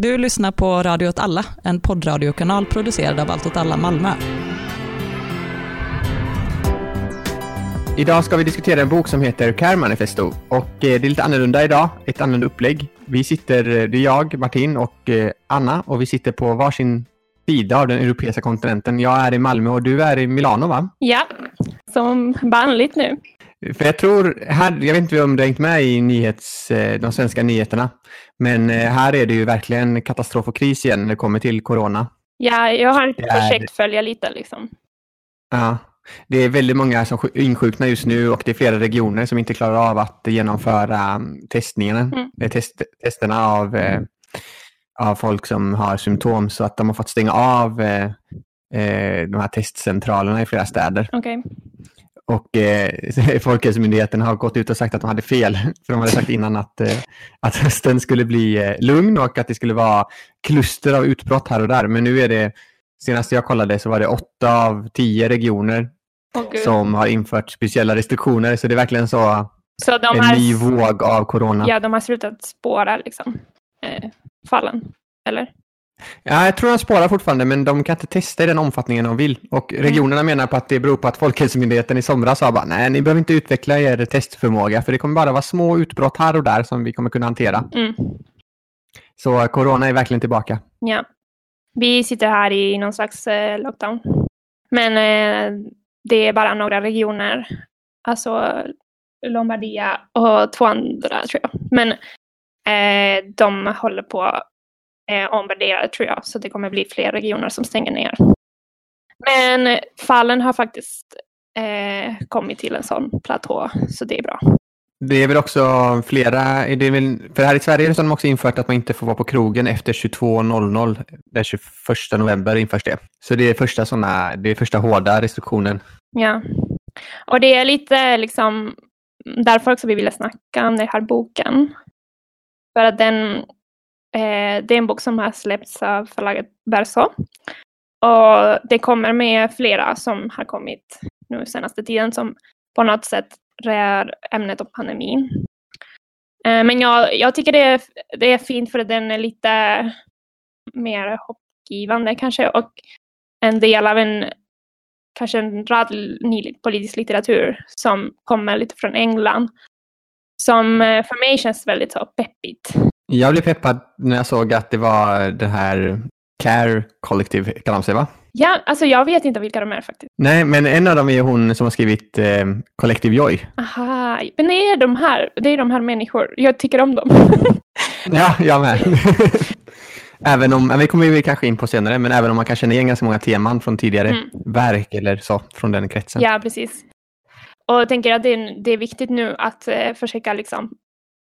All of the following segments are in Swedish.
Du lyssnar på Radio åt alla, en poddradiokanal producerad av Allt åt alla Malmö. Idag ska vi diskutera en bok som heter Care Manifesto och eh, det är lite annorlunda idag, ett annorlunda upplägg. Vi sitter, eh, det är jag, Martin och eh, Anna och vi sitter på varsin sida av den europeiska kontinenten. Jag är i Malmö och du är i Milano va? Ja, som vanligt nu. För jag tror, här, jag vet inte om du har hängt med i nyhets, de svenska nyheterna, men här är det ju verkligen katastrof och kris igen när det kommer till corona. Ja, jag har försökt följa lite liksom. Ja, det är väldigt många som insjuknar just nu och det är flera regioner som inte klarar av att genomföra testningarna, mm. Eh, test, testerna av, eh, av folk som har symptom så att de har fått stänga av eh, eh de här testcentralerna i flera städer. Okay. Och eh, Folkhälsomyndigheten har gått ut och sagt att de hade fel. För de hade sagt innan att, eh, att hösten skulle bli eh, lugn och att det skulle vara kluster av utbrott här och där. Men nu är det, senast jag kollade så var det åtta av tio regioner oh, som har infört speciella restriktioner. Så det är verkligen så, så en har, ny våg av corona. Ja, de har slutat spåra liksom, eh, fallen, eller? Ja, jag tror de spårar fortfarande, men de kan inte testa i den omfattningen de vill. Och mm. regionerna mm. menar på att det beror på att Folkhälsomyndigheten i somras sa bara nej, ni behöver inte utveckla er testförmåga, för det kommer bara vara små utbrott här och där som vi kommer kunna hantera. Mm. Så corona är verkligen tillbaka. Ja. Vi sitter här i någon slags eh, lockdown. Men eh, det är bara några regioner, alltså Lombardia och två andra tror jag. Men eh, de håller på eh, ombordera tror jag, så det kommer bli fler regioner som stänger ner. Men fallen har faktiskt eh, kommit till en sån platå, så det är bra. Det är väl också flera, det väl, för här i Sverige har de också infört att man inte får vara på krogen efter 22.00. Den 21 november införs det. Så det är första såna, det är första hårda restriktionen. Ja, och det är lite liksom därför också vi ville snacka om den här boken. För att den, eh, det är en bok som har släppts av förlaget Verso. Och det kommer med flera som har kommit nu senaste tiden som på något sätt rör ämnet om pandemin. Eh, men jag, jag tycker det är, det är fint för att den är lite mer hoppgivande kanske och en del av en kanske en rad ny politisk litteratur som kommer lite från England. Som eh, för mig känns väldigt så peppigt. Jag blev peppad när jag såg att det var det här Care Collective, kallar de sig va? Ja, alltså jag vet inte vilka de är faktiskt. Nej, men en av dem är hon som har skrivit eh, Collective Joy. Aha, men det är de här, det är de här människor. Jag tycker om dem. ja, jag med. även om, vi kommer vi kanske in på senare, men även om man kan känna igen ganska många teman från tidigare mm. verk eller så, från den kretsen. Ja, precis. Och jag tänker att det är, det är viktigt nu att eh, försöka liksom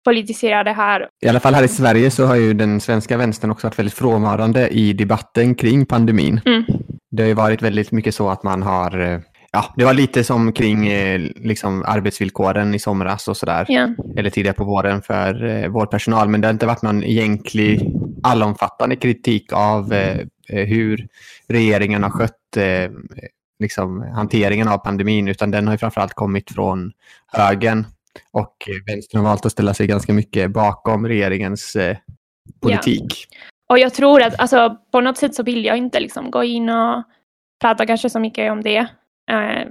politisera det här. I alla fall här i Sverige så har ju den svenska vänstern också varit väldigt frånvarande i debatten kring pandemin. Mm. Det har ju varit väldigt mycket så att man har eh, Ja, det var lite som kring eh, liksom, arbetsvillkoren i somras och sådär. Yeah. Eller tidigare på våren för eh, vårdpersonal. Men det har inte varit någon egentlig allomfattande kritik av eh, eh hur regeringen har skött eh, liksom, hanteringen av pandemin. Utan den har ju framförallt kommit från högen. Och vänstern har valt att ställa sig ganska mycket bakom regeringens eh, politik. Yeah. Och jag tror att alltså, på något sätt så vill jag inte liksom, gå in och prata kanske så mycket om det. Uh,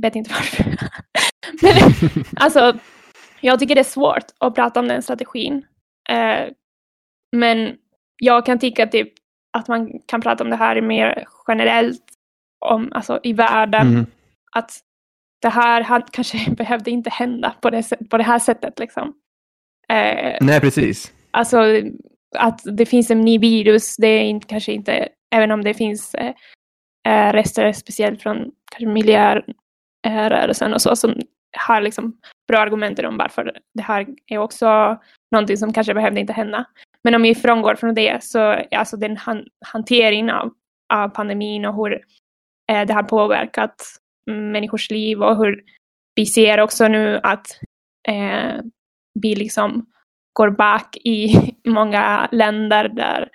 vet inte varför. Men alltså, jag tycker det är svårt att prata om den strategin. Uh, men jag kan tycka typ att man kan prata om det här mer generellt om, alltså, i världen. Mm. Att det här kanske behövde inte hända på det, på det här sättet. Liksom. Uh, Nej, precis. Alltså, att det finns en ny virus, det är inte, kanske inte, även om det finns eh, eh rester speciellt från kanske miljörörelsen och så, som har liksom bra argument om varför det här är också någonting som kanske behövde inte hända. Men om vi frångår från det så alltså den han, hanteringen av, av pandemin och hur eh, det har påverkat människors liv och hur vi ser också nu att eh, vi liksom går back i många länder där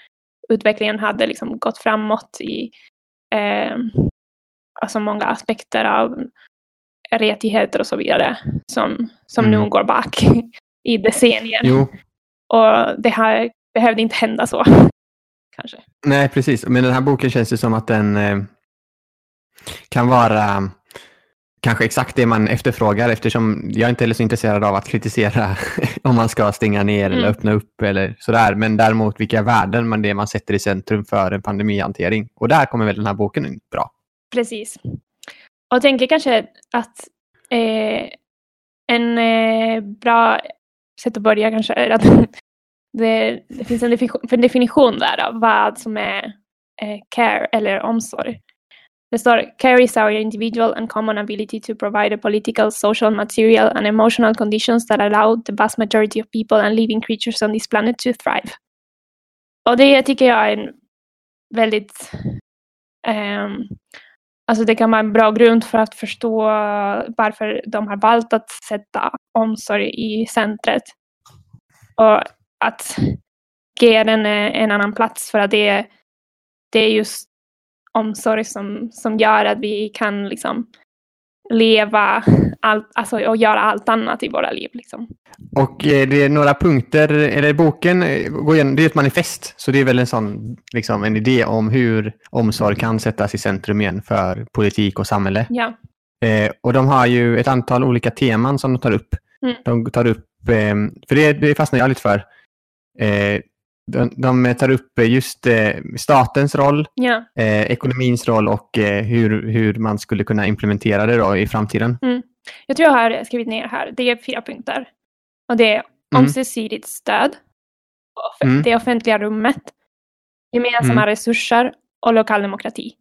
utvecklingen hade liksom gått framåt i eh, alltså många aspekter av rättigheter och så vidare som, som mm. nu går back i decennier. Jo. Och det har behövde inte hända så. Kanske. Nej, precis. Men den här boken känns ju som att den eh, kan vara kanske exakt det man efterfrågar eftersom jag inte är så intresserad av att kritisera om man ska stänga ner mm. eller öppna upp eller sådär. Men däremot vilka värden man det man sätter i centrum för en pandemihantering. Och där kommer väl den här boken in bra. Precis. Och jag tänker kanske att eh, en eh, bra sätt att börja kanske är att det, det finns en definition, där av vad som är eh, care eller omsorg. Det står “carries our individual and common ability to provide the political, social, material and emotional conditions that allow the vast majority of people and living creatures on this planet to thrive”. Och det tycker jag är en väldigt... Um, alltså det kan vara en bra grund för att förstå varför de har valt att sätta omsorg i centret. Och att ge den en annan plats för att det, det är just omsorg som, som gör att vi kan liksom leva allt, alltså, och göra allt annat i våra liv. Liksom. Och eh, det är några punkter, eller boken eh, går igenom, det är ett manifest, så det är väl en sån, liksom, en idé om hur omsorg kan sättas i centrum igen för politik och samhälle. Ja. Eh, och de har ju ett antal olika teman som de tar upp. Mm. De tar upp, eh, för det, det fastnar jag lite för, eh, de, de tar upp just eh, statens roll, ja. eh, ekonomins roll och eh, hur, hur man skulle kunna implementera det då i framtiden. Mm. Jag tror jag har skrivit ner här, det är fyra punkter. Och det är mm. ömsesidigt stöd, mm. det offentliga rummet, gemensamma mm. resurser och lokal demokrati.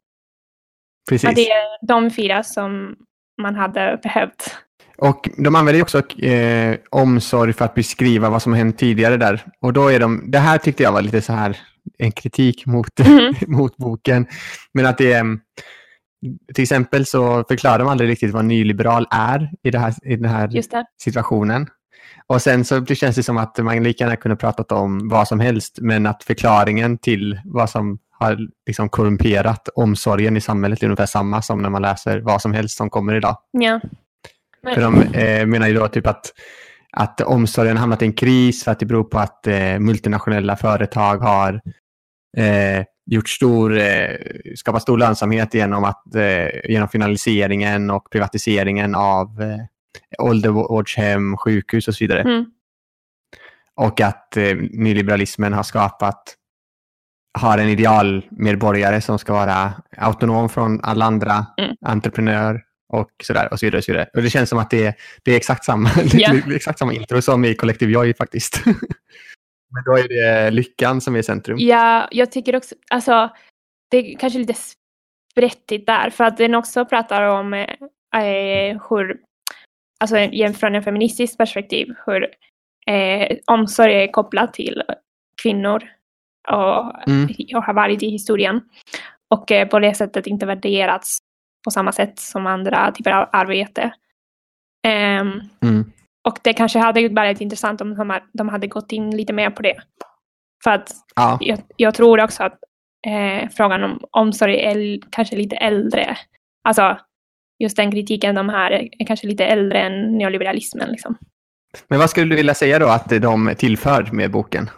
Precis. Och det är de fyra som man hade behövt och de använder också eh, omsorg för att beskriva vad som hänt tidigare där. Och då är de, det här tyckte jag var lite så här en kritik mot, mm. mot boken. Men att det är, till exempel så förklarar de aldrig riktigt vad nyliberal är i, det här, i den här situationen. Och sen så känns det som att man lika gärna kunde pratat om vad som helst, men att förklaringen till vad som har liksom korrumperat omsorgen i samhället är ungefär samma som när man läser vad som helst som kommer idag. Ja. För de eh, menar ju då typ att, att omsorgen hamnat i en kris för att det beror på att eh, multinationella företag har eh, gjort stor, eh, skapat stor lönsamhet genom, att, eh, genom finaliseringen och privatiseringen av eh, åldervårdshem, sjukhus och så vidare. Mm. Och att eh, nyliberalismen har skapat har en idealmedborgare som ska vara autonom från alla andra, mm. entreprenör, och sådär och så vidare. Och, så vidare. och det känns som att det är, det är exakt, samma, yeah. exakt samma intro som i Kollektiv Joy faktiskt. Men då är det lyckan som är centrum. Ja, jag tycker också, alltså det är kanske lite sprättigt där för att den också pratar om eh, hur, alltså från en feministisk perspektiv, hur eh, omsorg är kopplat till kvinnor och, mm. och har varit i historien och eh, på det sättet inte värderats på samma sätt som andra typer av arbete. Um, mm. Och det kanske hade varit intressant om de hade gått in lite mer på det. För att ja. jag, jag, tror också att eh, frågan om omsorg är kanske lite äldre. Alltså just den kritiken de här är kanske lite äldre än neoliberalismen. Liksom. Men vad skulle du vilja säga då att de tillför med boken?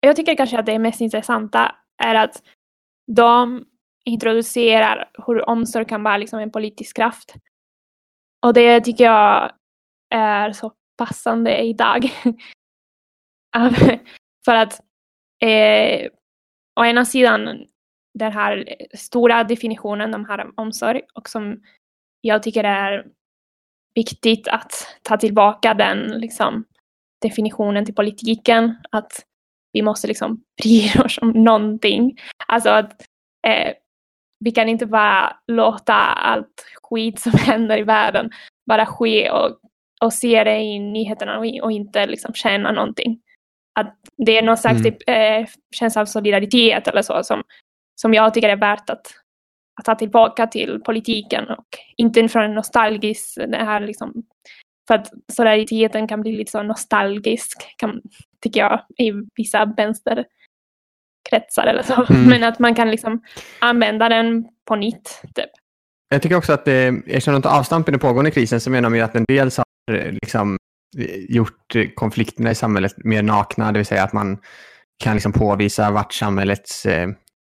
Jag tycker kanske att det mest intressanta är att de introducerar hur omsorg kan vara liksom en politisk kraft. Och det tycker jag är så passande idag. För att eh, å ena sidan den här stora definitionen de har om omsorg och som jag tycker är viktigt att ta tillbaka den liksom, definitionen till politiken. Att vi måste liksom bry oss om någonting. Alltså att eh, vi kan inte bara låta allt skit som händer i världen bara ske och, och se det i nyheterna och, och inte liksom känna någonting. Att det är någon slags mm. typ, eh, känsla av solidaritet eller så som, som jag tycker är värt att, att ta tillbaka till politiken och inte från en nostalgisk, det här liksom, för att solidariteten kan bli lite så nostalgisk, kan, tycker jag, i vissa vänster kretsar eller så. Mm. Men att man kan liksom använda den på nytt. Typ. Jag tycker också att det, eftersom de tar avstamp i den pågående krisen så menar man ju att en del har liksom gjort konflikterna i samhället mer nakna, det vill säga att man kan liksom påvisa vart samhällets eh,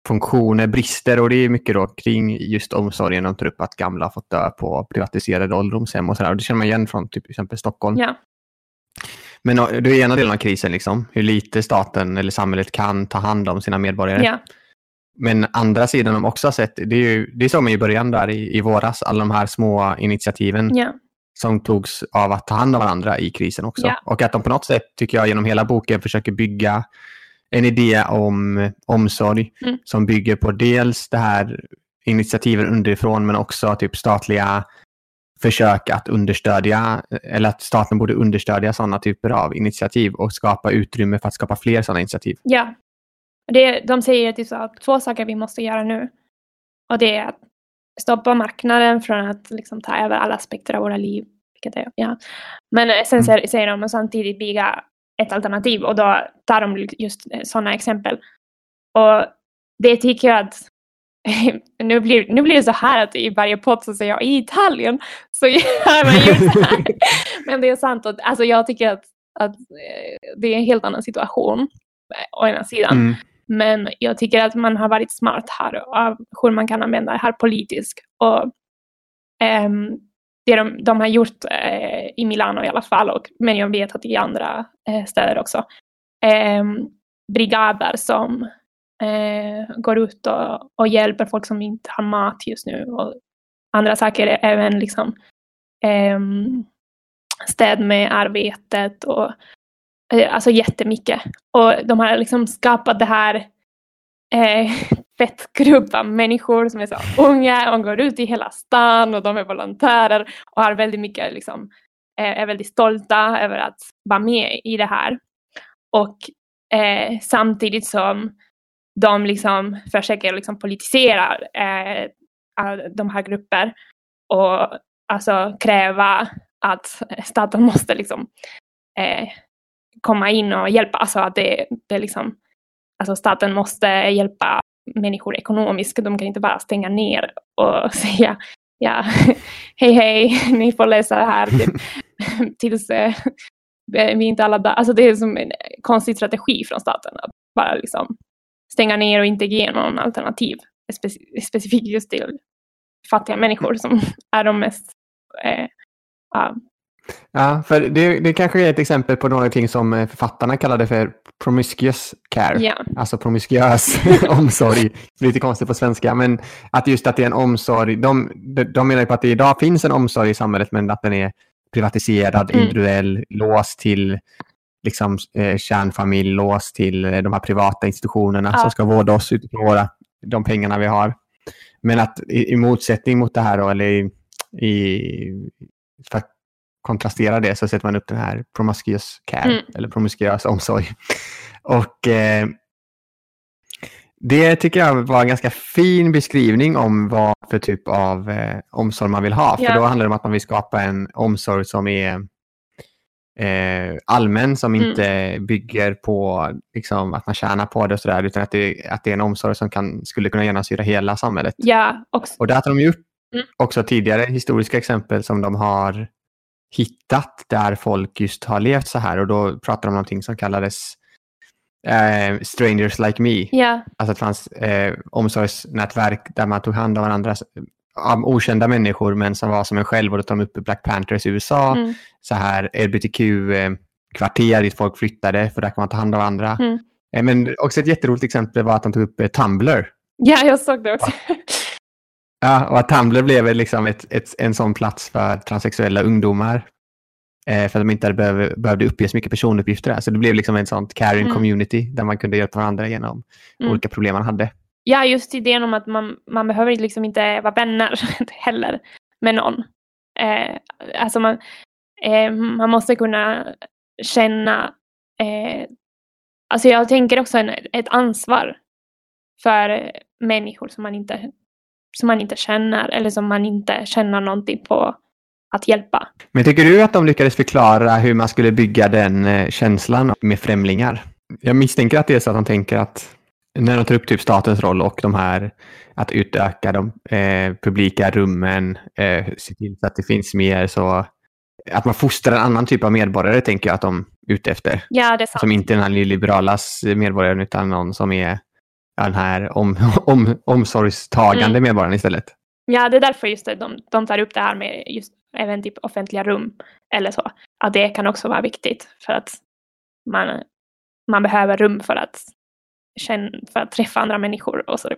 funktioner brister och det är mycket då kring just omsorgen. De tar upp att gamla har fått dö på privatiserade ålderdomshem och sådär. Det känner man igen från typ, exempel Stockholm. Ja. Men det är ena delen av krisen, liksom, hur lite staten eller samhället kan ta hand om sina medborgare. Ja. Men andra sidan de också har sett, det, är ju, det såg man i början där i, i våras, alla de här små initiativen Ja. som togs av att ta hand om varandra i krisen också. Ja. Och att de på något sätt, tycker jag, genom hela boken försöker bygga en idé om omsorg Mm. som bygger på dels det här initiativen underifrån men också typ statliga försök att understödja, eller att staten borde understödja sådana typer av initiativ och skapa utrymme för att skapa fler sådana initiativ. Ja. Det, de säger typ så att två saker vi måste göra nu. Och det är att stoppa marknaden från att liksom ta över alla aspekter av våra liv. Vilket är, ja. Men eh, sen Mm. säger, de att samtidigt bygga ett alternativ och då tar de just sådana exempel. Och det tycker jag att nu blir, nu blir det så här att i varje podd så säger jag i Italien så gör man ju så här. Men det är sant att alltså jag tycker att, att eh, det är en helt annan situation eh, å ena sidan. Mm. Men jag tycker att man har varit smart här av hur man kan använda det här politiskt. Och ehm, det de, de har gjort eh, i Milano i alla fall, och, men jag vet att i andra eh, städer också, ehm, brigader som eh, går ut och, och hjälper folk som inte har mat just nu. Och andra saker även liksom eh, städ med arbetet och eh, alltså jättemycket. Och de har liksom skapat det här eh, fett grupp av människor som är så unga och går ut i hela stan och de är volontärer och har väldigt mycket liksom, eh, är väldigt stolta över att vara med i det här. Och eh, samtidigt som de liksom försöker liksom politisera eh, de här grupper och alltså kräva att staten måste liksom eh, komma in och hjälpa. Alltså att det, det liksom, alltså staten måste hjälpa människor ekonomiskt. De kan inte bara stänga ner och säga ja, hej hej, ni får läsa det här typ, tills eh, vi inte alla dör. Alltså det är som en konstig strategi från staten att bara liksom stänga ner och inte ge någon alternativ. Speci- specifikt just till fattiga människor som är de mest eh, ja, Ja, för det, det kanske är ett exempel på någonting som eh, författarna kallade för promiscuous care. ja, Alltså promiskuös omsorg. Det är lite konstigt på svenska, men att just att det är en omsorg. De, de, de menar ju på att det idag finns en omsorg i samhället, men att den är privatiserad, Mm. individuell, låst till liksom, eh, kärnfamilj, låst till eh, de här privata institutionerna Ja. som ska vårda oss utifrån våra, de pengarna vi har. Men att i, i motsättning mot det här, då, eller i, i, för att kontrastera det, så sätter man upp den här promiscuous care, Mm. eller promiskuös omsorg. Och eh, det tycker jag var en ganska fin beskrivning om vad för typ av eh, omsorg man vill ha. För Ja. då handlar det om att man vill skapa en omsorg som är eh, allmän, som Mm. inte bygger på liksom, att man tjänar på det och sådär, utan att det, att det är en omsorg som kan, skulle kunna genomsyra hela samhället. ja, och, Och där tar de ju upp Mm. också tidigare historiska exempel som de har hittat där folk just har levt så här och då pratar de om någonting som kallades eh, Strangers Like Me. ja, Alltså att det fanns eh, omsorgsnätverk där man tog hand om varandra av okända människor men som var som en själv och då tog de upp Black Panthers i USA, mm, så här LBTQ-kvarter dit folk flyttade för där kan man ta hand om varandra. Mm. Eh, Men också ett jätteroligt exempel var att de tog upp eh, Tumblr. ja, jag såg det också. Ja, och att Tumblr blev liksom ett, ett, en sån plats för transsexuella ungdomar. Eh, för att de inte behöv, behövde uppge så mycket personuppgifter. Där. Så det blev liksom en sån caring Mm. community där man kunde hjälpa varandra genom Mm. olika problem man hade. Ja, just idén om att man, man behöver liksom inte vara vänner heller med någon. Eh, alltså man, eh, man måste kunna känna... Eh, alltså jag tänker också en, ett ansvar för människor som man, inte, som man inte känner eller som man inte känner någonting på att hjälpa. Men tycker du att de lyckades förklara hur man skulle bygga den eh, känslan med främlingar? Jag misstänker att det är så att de tänker att när de tar upp typ statens roll och de här att utöka de eh, publika rummen, eh, se till så att det finns mer så att man fostrar en annan typ av medborgare tänker jag att de ute efter. Ja, det är sant. Som inte är den här nyliberalas medborgaren utan någon som är den här om, om, omsorgstagande Mm. medborgaren istället. Ja, det är därför just det, de, de tar upp det här med just även typ offentliga rum eller så. Att det kan också vara viktigt för att man, man behöver rum för att, för att träffa andra människor och så.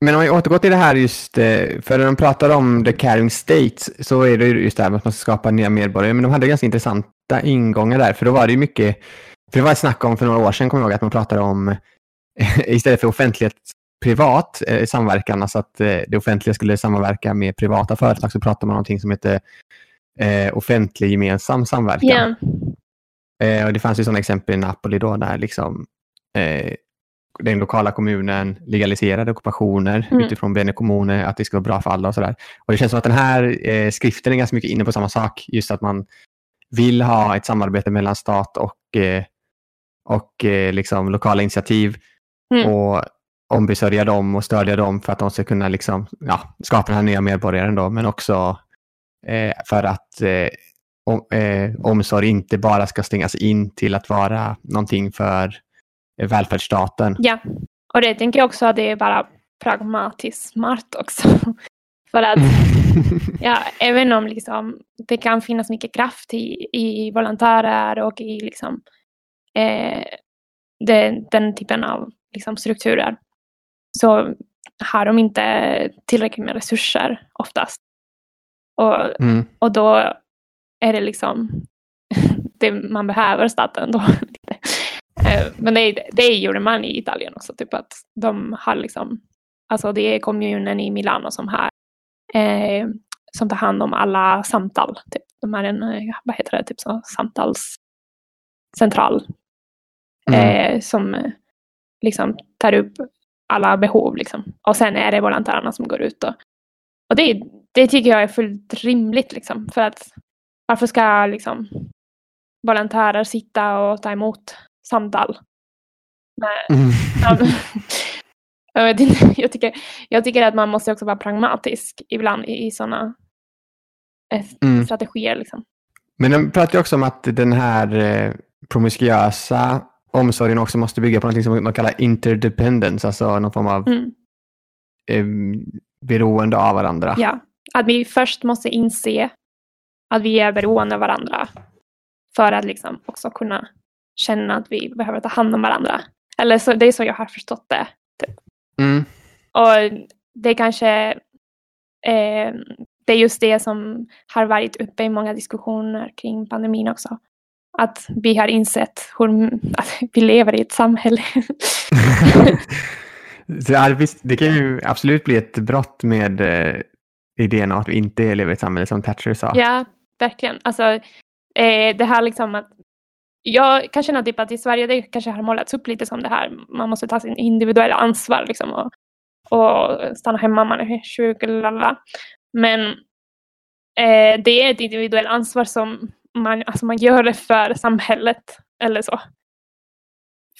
Men om vi återgår till det här just, eh, för när de pratar om the caring state så är det ju just det här med att man ska skapa nya medborgare. Men de hade ganska intressanta ingångar där, för då var det ju mycket, för det var ett snack om för några år sedan, kommer jag ihåg, att man pratade om istället för offentlighet privat eh, samverkan, alltså att eh, det offentliga skulle samverka med privata företag, så pratar man om någonting som heter offentlig gemensam samverkan. Eh, och det fanns ju sådana exempel i Napoli då där liksom, den lokala kommunen legaliserade ockupationer Mm. utifrån Bene Comune, att det ska vara bra för alla och sådär. Och det känns som att den här eh, skriften är ganska mycket inne på samma sak. Just att man vill ha ett samarbete mellan stat och, eh, och eh, liksom lokala initiativ Mm. och ombesörja dem och stödja dem för att de ska kunna liksom, ja, skapa den här nya medborgaren då, men också eh, för att eh, om, eh, omsorg inte bara ska stängas in till att vara någonting för välfärdsstaten. ja. Och det tänker jag också att det är bara pragmatiskt smart också. för att Ja, även om liksom, det kan finnas mycket kraft i, i volontärer och i liksom, eh, den, den typen av liksom, strukturer så har de inte tillräckligt med resurser oftast. Och, Mm. och då är det liksom det man behöver staten då. Eh, Men det, det gjorde man i Italien också, typ att de har liksom, alltså det är kommunen i Milano som har eh, som tar hand om alla samtal. Typ. De har en, eh, vad heter det, typ så, samtalscentral Mm. eh, som eh, liksom tar upp alla behov. Liksom. Och sen är det volontärerna som går ut. Och, och det, det tycker jag är fullt rimligt. Liksom, för att varför ska liksom, volontärer sitta och ta emot samtal? Nej, Mm. Ja, men- jag, jag, tycker, jag tycker att man måste också vara pragmatisk ibland i, i sådana eh, Mm. strategier. Liksom. Men de pratar ju också om att den här eh, promiskuösa omsorgen också måste bygga på något som de kallar interdependence, alltså någon form av Mm. eh, beroende av varandra. Ja, att vi först måste inse att vi är beroende av varandra för att liksom också kunna känna att vi behöver ta hand om varandra. Eller så, det är så jag har förstått det. Mm. Och det är kanske eh, det är just det som har varit uppe i många diskussioner kring pandemin också. Att vi har insett hur, att vi lever i ett samhälle. Det kan ju absolut bli ett brott med eh, idén att vi inte lever i ett samhälle som Thatcher sa. ja, verkligen. Alltså, eh, det här liksom att jag kan känna typ att i Sverige det kanske har målats upp lite som det här. Man måste ta sin individuella ansvar liksom och, och stanna hemma om man är sjuk eller lalala. Men eh, det är ett individuellt ansvar som man, alltså man gör det för samhället eller så.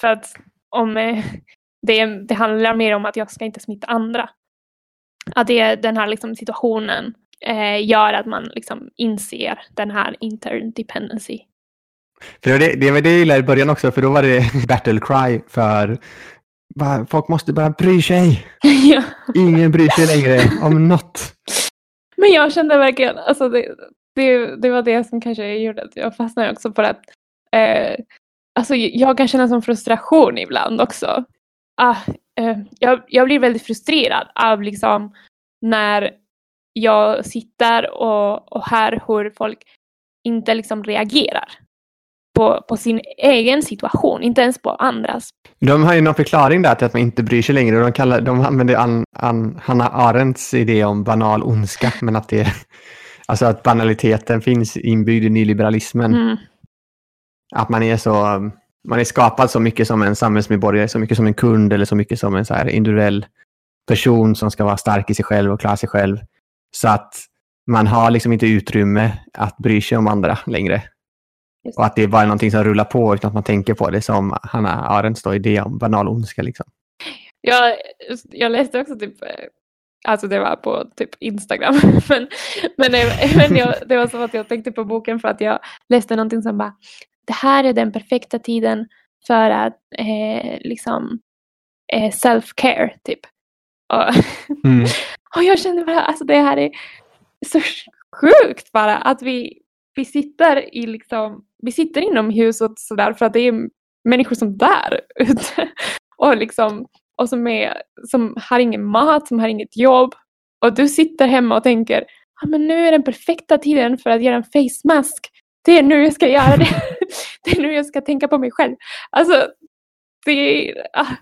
För att om eh, det, det handlar mer om att jag ska inte smitta andra. Att det, den här liksom situationen eh, gör att man liksom inser den här interdependency. För det, det, det var det jag gillade i början också, för då var det battle cry för bara, folk måste bara bry sig. ja. Ingen bryr sig längre om något. Men jag kände verkligen, alltså det, det, det var det som kanske gjorde att jag fastnade också på att eh, alltså jag kan känna som frustration ibland också. Ah, eh, jag, jag blir väldigt frustrerad av liksom när jag sitter och, och hör hur folk inte liksom reagerar på, på sin egen situation, inte ens på andras. De har ju någon förklaring där till att man inte bryr sig längre. De, kallar, de använder An, An, Hanna Arendts idé om banal ondska, men att det alltså att banaliteten finns inbyggd i nyliberalismen. Mm. Att man är så man är skapad så mycket som en samhällsmedborgare, så mycket som en kund eller så mycket som en så här individuell person som ska vara stark i sig själv och klara sig själv. Så att man har liksom inte utrymme att bry sig om andra längre. Just. Och att det är bara någonting som rullar på utan att man tänker på det som Hanna Arendts då idé om banal ondska. Liksom. Jag, jag läste också typ, eh, alltså det var på typ Instagram, men, men, men jag, det var som att jag tänkte på boken för att jag läste någonting som bara det här är den perfekta tiden för att eh, liksom eh, self-care typ. Och, mm. och jag känner bara, alltså det här är så sjukt bara att vi, vi sitter i liksom, vi sitter inomhus och sådär för att det är människor som dör ute. Och liksom, och som, är, som har ingen mat, som har inget jobb. Och du sitter hemma och tänker, ah, men nu är den perfekta tiden för att göra en face mask. Det är nu jag ska göra det. det är nu jag ska tänka på mig själv. Alltså, det är, ah.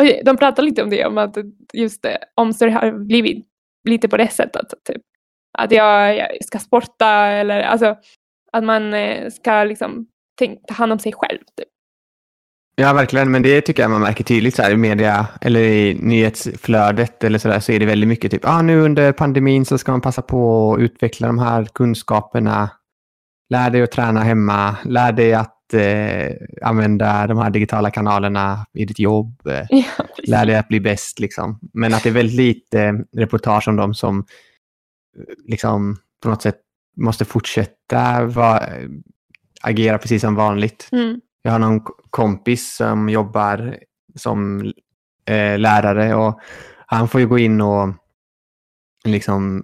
och de pratar lite om det, om att just det, omsorg har blivit lite på det sättet. Typ. Att jag, jag ska sporta eller alltså, att man eh, ska liksom ta hand om sig själv. Typ. Ja, verkligen. Men det tycker jag man märker tydligt så här, i media eller i nyhetsflödet eller så där, så är det väldigt mycket typ, ah, nu under pandemin så ska man passa på att utveckla de här kunskaperna. Lär dig att träna hemma, lär dig att eh, använda de här digitala kanalerna i ditt jobb. Ja, lär dig att bli bäst liksom. Men att det är väldigt lite reportage om de som liksom på något sätt måste fortsätta va, agera precis som vanligt. Mm. Jag har någon kompis som jobbar som eh, lärare och han får ju gå in och liksom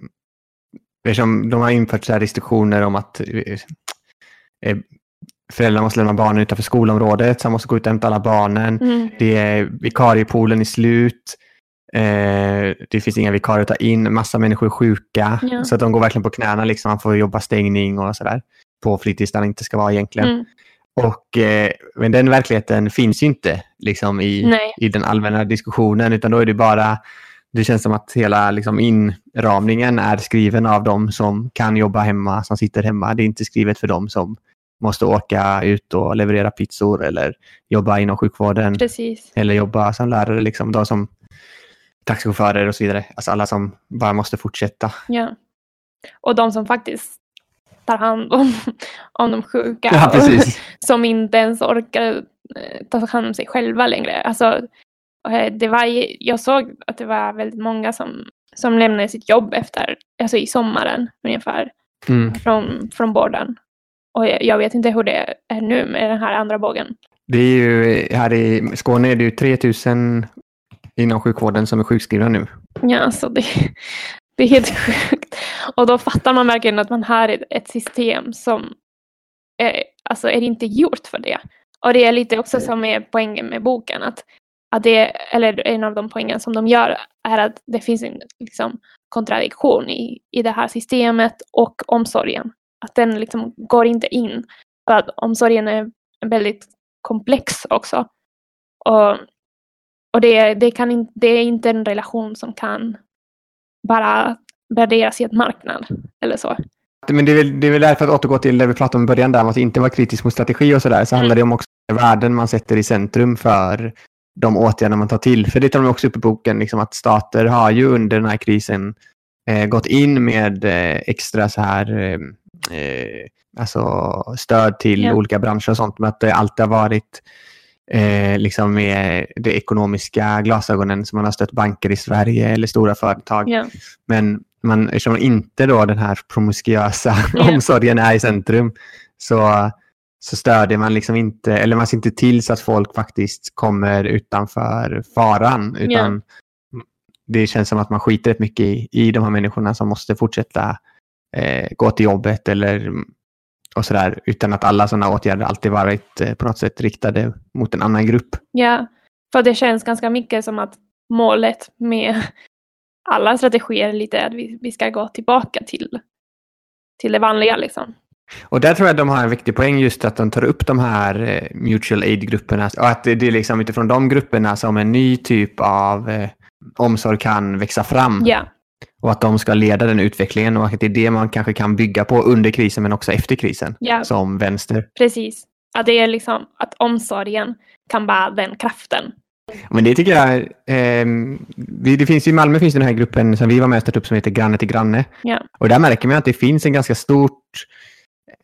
Eftersom de har infört så restriktioner om att eh, föräldrar måste lämna barnen utanför skolområdet, så han måste gå ut och hämta alla barnen. Mm. Det är vikariepoolen i slut. Eh, det finns inga vikarier att ta in. Massa människor är sjuka. Ja. Så att de går verkligen på knäna. Liksom. Man får jobba stängning och sådär. På fritids där det inte ska vara egentligen. Mm. Och, eh, men den verkligheten finns ju inte liksom, i, i den allmänna diskussionen. Utan då är det bara det känns som att hela liksom, inramningen är skriven av de som kan jobba hemma, som sitter hemma. Det är inte skrivet för dem som måste åka ut och leverera pizzor eller jobba inom sjukvården. Precis. Eller jobba som lärare. Liksom. De som taxichaufförer och så vidare. Alltså alla som bara måste fortsätta. Ja. Och de som faktiskt tar hand om, om de sjuka. Ja, precis. som inte ens orkar eh, ta hand om sig själva längre. Alltså, eh, det var, jag såg att det var väldigt många som, som lämnade sitt jobb efter, alltså i sommaren ungefär, mm. från, från vården. Och jag, jag, vet inte hur det är nu med den här andra bågen. Det är ju, här i Skåne är det ju 3000 inom sjukvården som är sjukskrivna nu. Ja, alltså det, det är helt sjukt. Och då fattar man verkligen att man har ett, system som är, alltså är inte gjort för det. Och det är lite också som är poängen med boken. Att, att det, eller en av de poängen som de gör är att det finns en liksom, kontradiktion i, i det här systemet och omsorgen. Att den liksom går inte in. För att omsorgen är väldigt komplex också. Och och det, det, kan in, det är inte en relation som kan bara värderas i en marknad eller så. Men det är, väl, det är väl därför att återgå till det vi pratade om i början, där att inte vara kritisk mot strategi och sådär, så mm. handlar det om också värden man sätter i centrum för de åtgärder man tar till. För det tar de också upp i boken, liksom att stater har ju under den här krisen eh, gått in med eh, extra så här eh, eh alltså stöd till yeah. olika branscher och sånt, men att det alltid har varit eh, liksom med de ekonomiska glasögonen som man har stött banker i Sverige eller stora företag. Yeah. Men man, eftersom inte då den här promiskuösa yeah. omsorgen är i centrum så, så stödjer man liksom inte, eller man ser inte till så att folk faktiskt kommer utanför faran. Utan yeah. Det känns som att man skiter rätt mycket i, i de här människorna som måste fortsätta eh, gå till jobbet eller och sådär, utan att alla sådana åtgärder alltid varit eh, på något sätt riktade mot en annan grupp. Ja, för det känns ganska mycket som att målet med alla strategier är lite att vi, vi ska gå tillbaka till, till det vanliga. Liksom. Och där tror jag de har en viktig poäng just att de tar upp de här eh, mutual aid-grupperna och att det, är liksom utifrån de grupperna som en ny typ av eh, omsorg kan växa fram. Ja. Och att de ska leda den utvecklingen och att det är det man kanske kan bygga på under krisen men också efter krisen ja. som vänster. Precis. Att det är liksom att omsorgen kan vara den kraften. Men det tycker jag, eh, det finns i Malmö finns den här gruppen som vi var med och startade upp som heter Granne till granne. Ja. Och där märker man att det finns en ganska stort,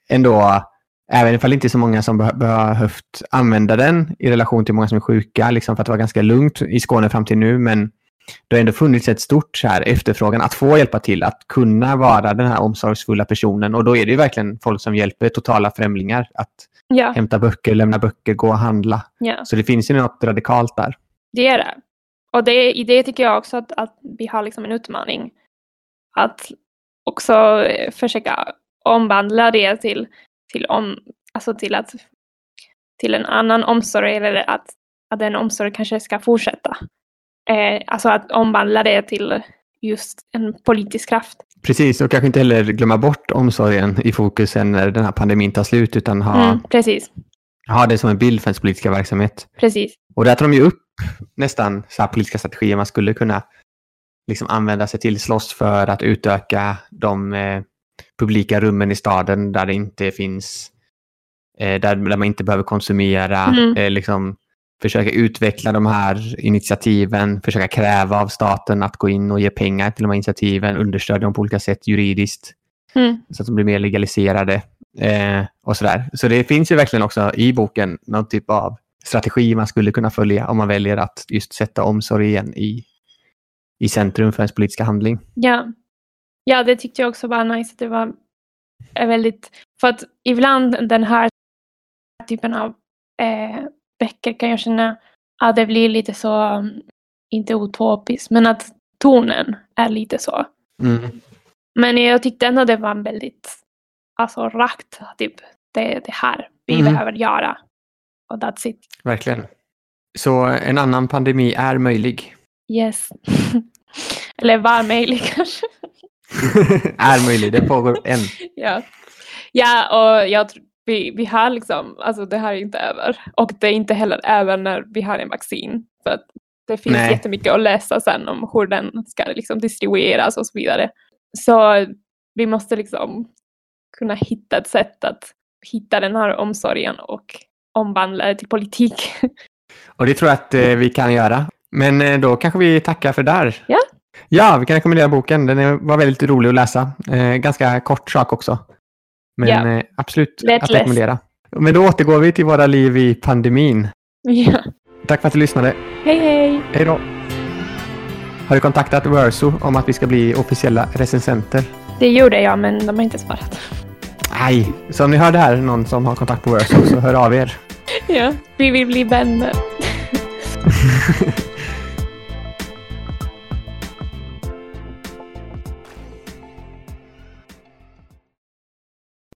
ändå, även ifall det inte är så många som be behövt använda den i relation till många som är sjuka, liksom för att det var ganska lugnt i Skåne fram till nu, men det har ändå funnits ett stort så här efterfrågan att få hjälpa till, att kunna vara den här omsorgsfulla personen. Och då är det ju verkligen folk som hjälper totala främlingar att Ja, hämta böcker, lämna böcker, gå och handla. ja, Så det finns ju något radikalt där. det är det. Och det, i det tycker jag också att, att vi har liksom en utmaning. Att också eh, försöka omvandla det till, till, om, alltså till, att, till en annan omsorg eller att, att den omsorg kanske ska fortsätta. Eh, alltså att omvandla det till just en politisk kraft. Precis, och kanske inte heller glömma bort omsorgen i fokusen när den här pandemin tar slut, utan ha, Mm, precis, ha det som en bild för ens politiska verksamhet. precis. Och där tar de ju upp nästan så här politiska strategier man skulle kunna liksom använda sig till, slåss för att utöka de eh, publika rummen i staden där det inte finns, eh, där, där man inte behöver konsumera, Mm. eh, liksom försöka utveckla de här initiativen, försöka kräva av staten att gå in och ge pengar till de här initiativen, understödja dem på olika sätt juridiskt Mm, så att de blir mer legaliserade eh, och sådär. Så det finns ju verkligen också i boken någon typ av strategi man skulle kunna följa om man väljer att just sätta omsorgen i, i centrum för ens politiska handling. ja. ja, det tyckte jag också var nice. Det var väldigt... För att ibland den här typen av eh, böcker kan jag känna att det blir lite så, mm, inte utopiskt, men att tonen är lite så. Mm. Men jag tyckte ändå det var väldigt alltså, rakt. Typ, det det här vi Mm. behöver göra. Och that's it. Verkligen. Så en annan pandemi är möjlig. Yes. Eller var möjlig kanske. är möjlig, det pågår än. ja. ja, och jag vi, vi har liksom, alltså det här är inte över. Och det är inte heller över när vi har en vaccin. För att det finns Nej. jättemycket att läsa sen om hur den ska liksom distribueras och så vidare. Så vi måste liksom kunna hitta ett sätt att hitta den här omsorgen och omvandla det till politik. Och det tror jag att eh, vi kan göra. Men eh, då kanske vi tackar för där. Ja. Ja, vi kan rekommendera boken. Den är, var väldigt rolig att läsa. Eh, ganska kort sak också. Men eh, absolut Lättläst. att rekommendera. Men då återgår vi till våra liv i pandemin. ja. Tack för att du lyssnade. Hej hej! Hej då! Har du kontaktat Verso om att vi ska bli officiella recensenter? Det gjorde jag men de har inte svarat. Nej, så om ni hör det här, någon som har kontakt på Verso, så hör av er. Ja, vi vill bli vänner.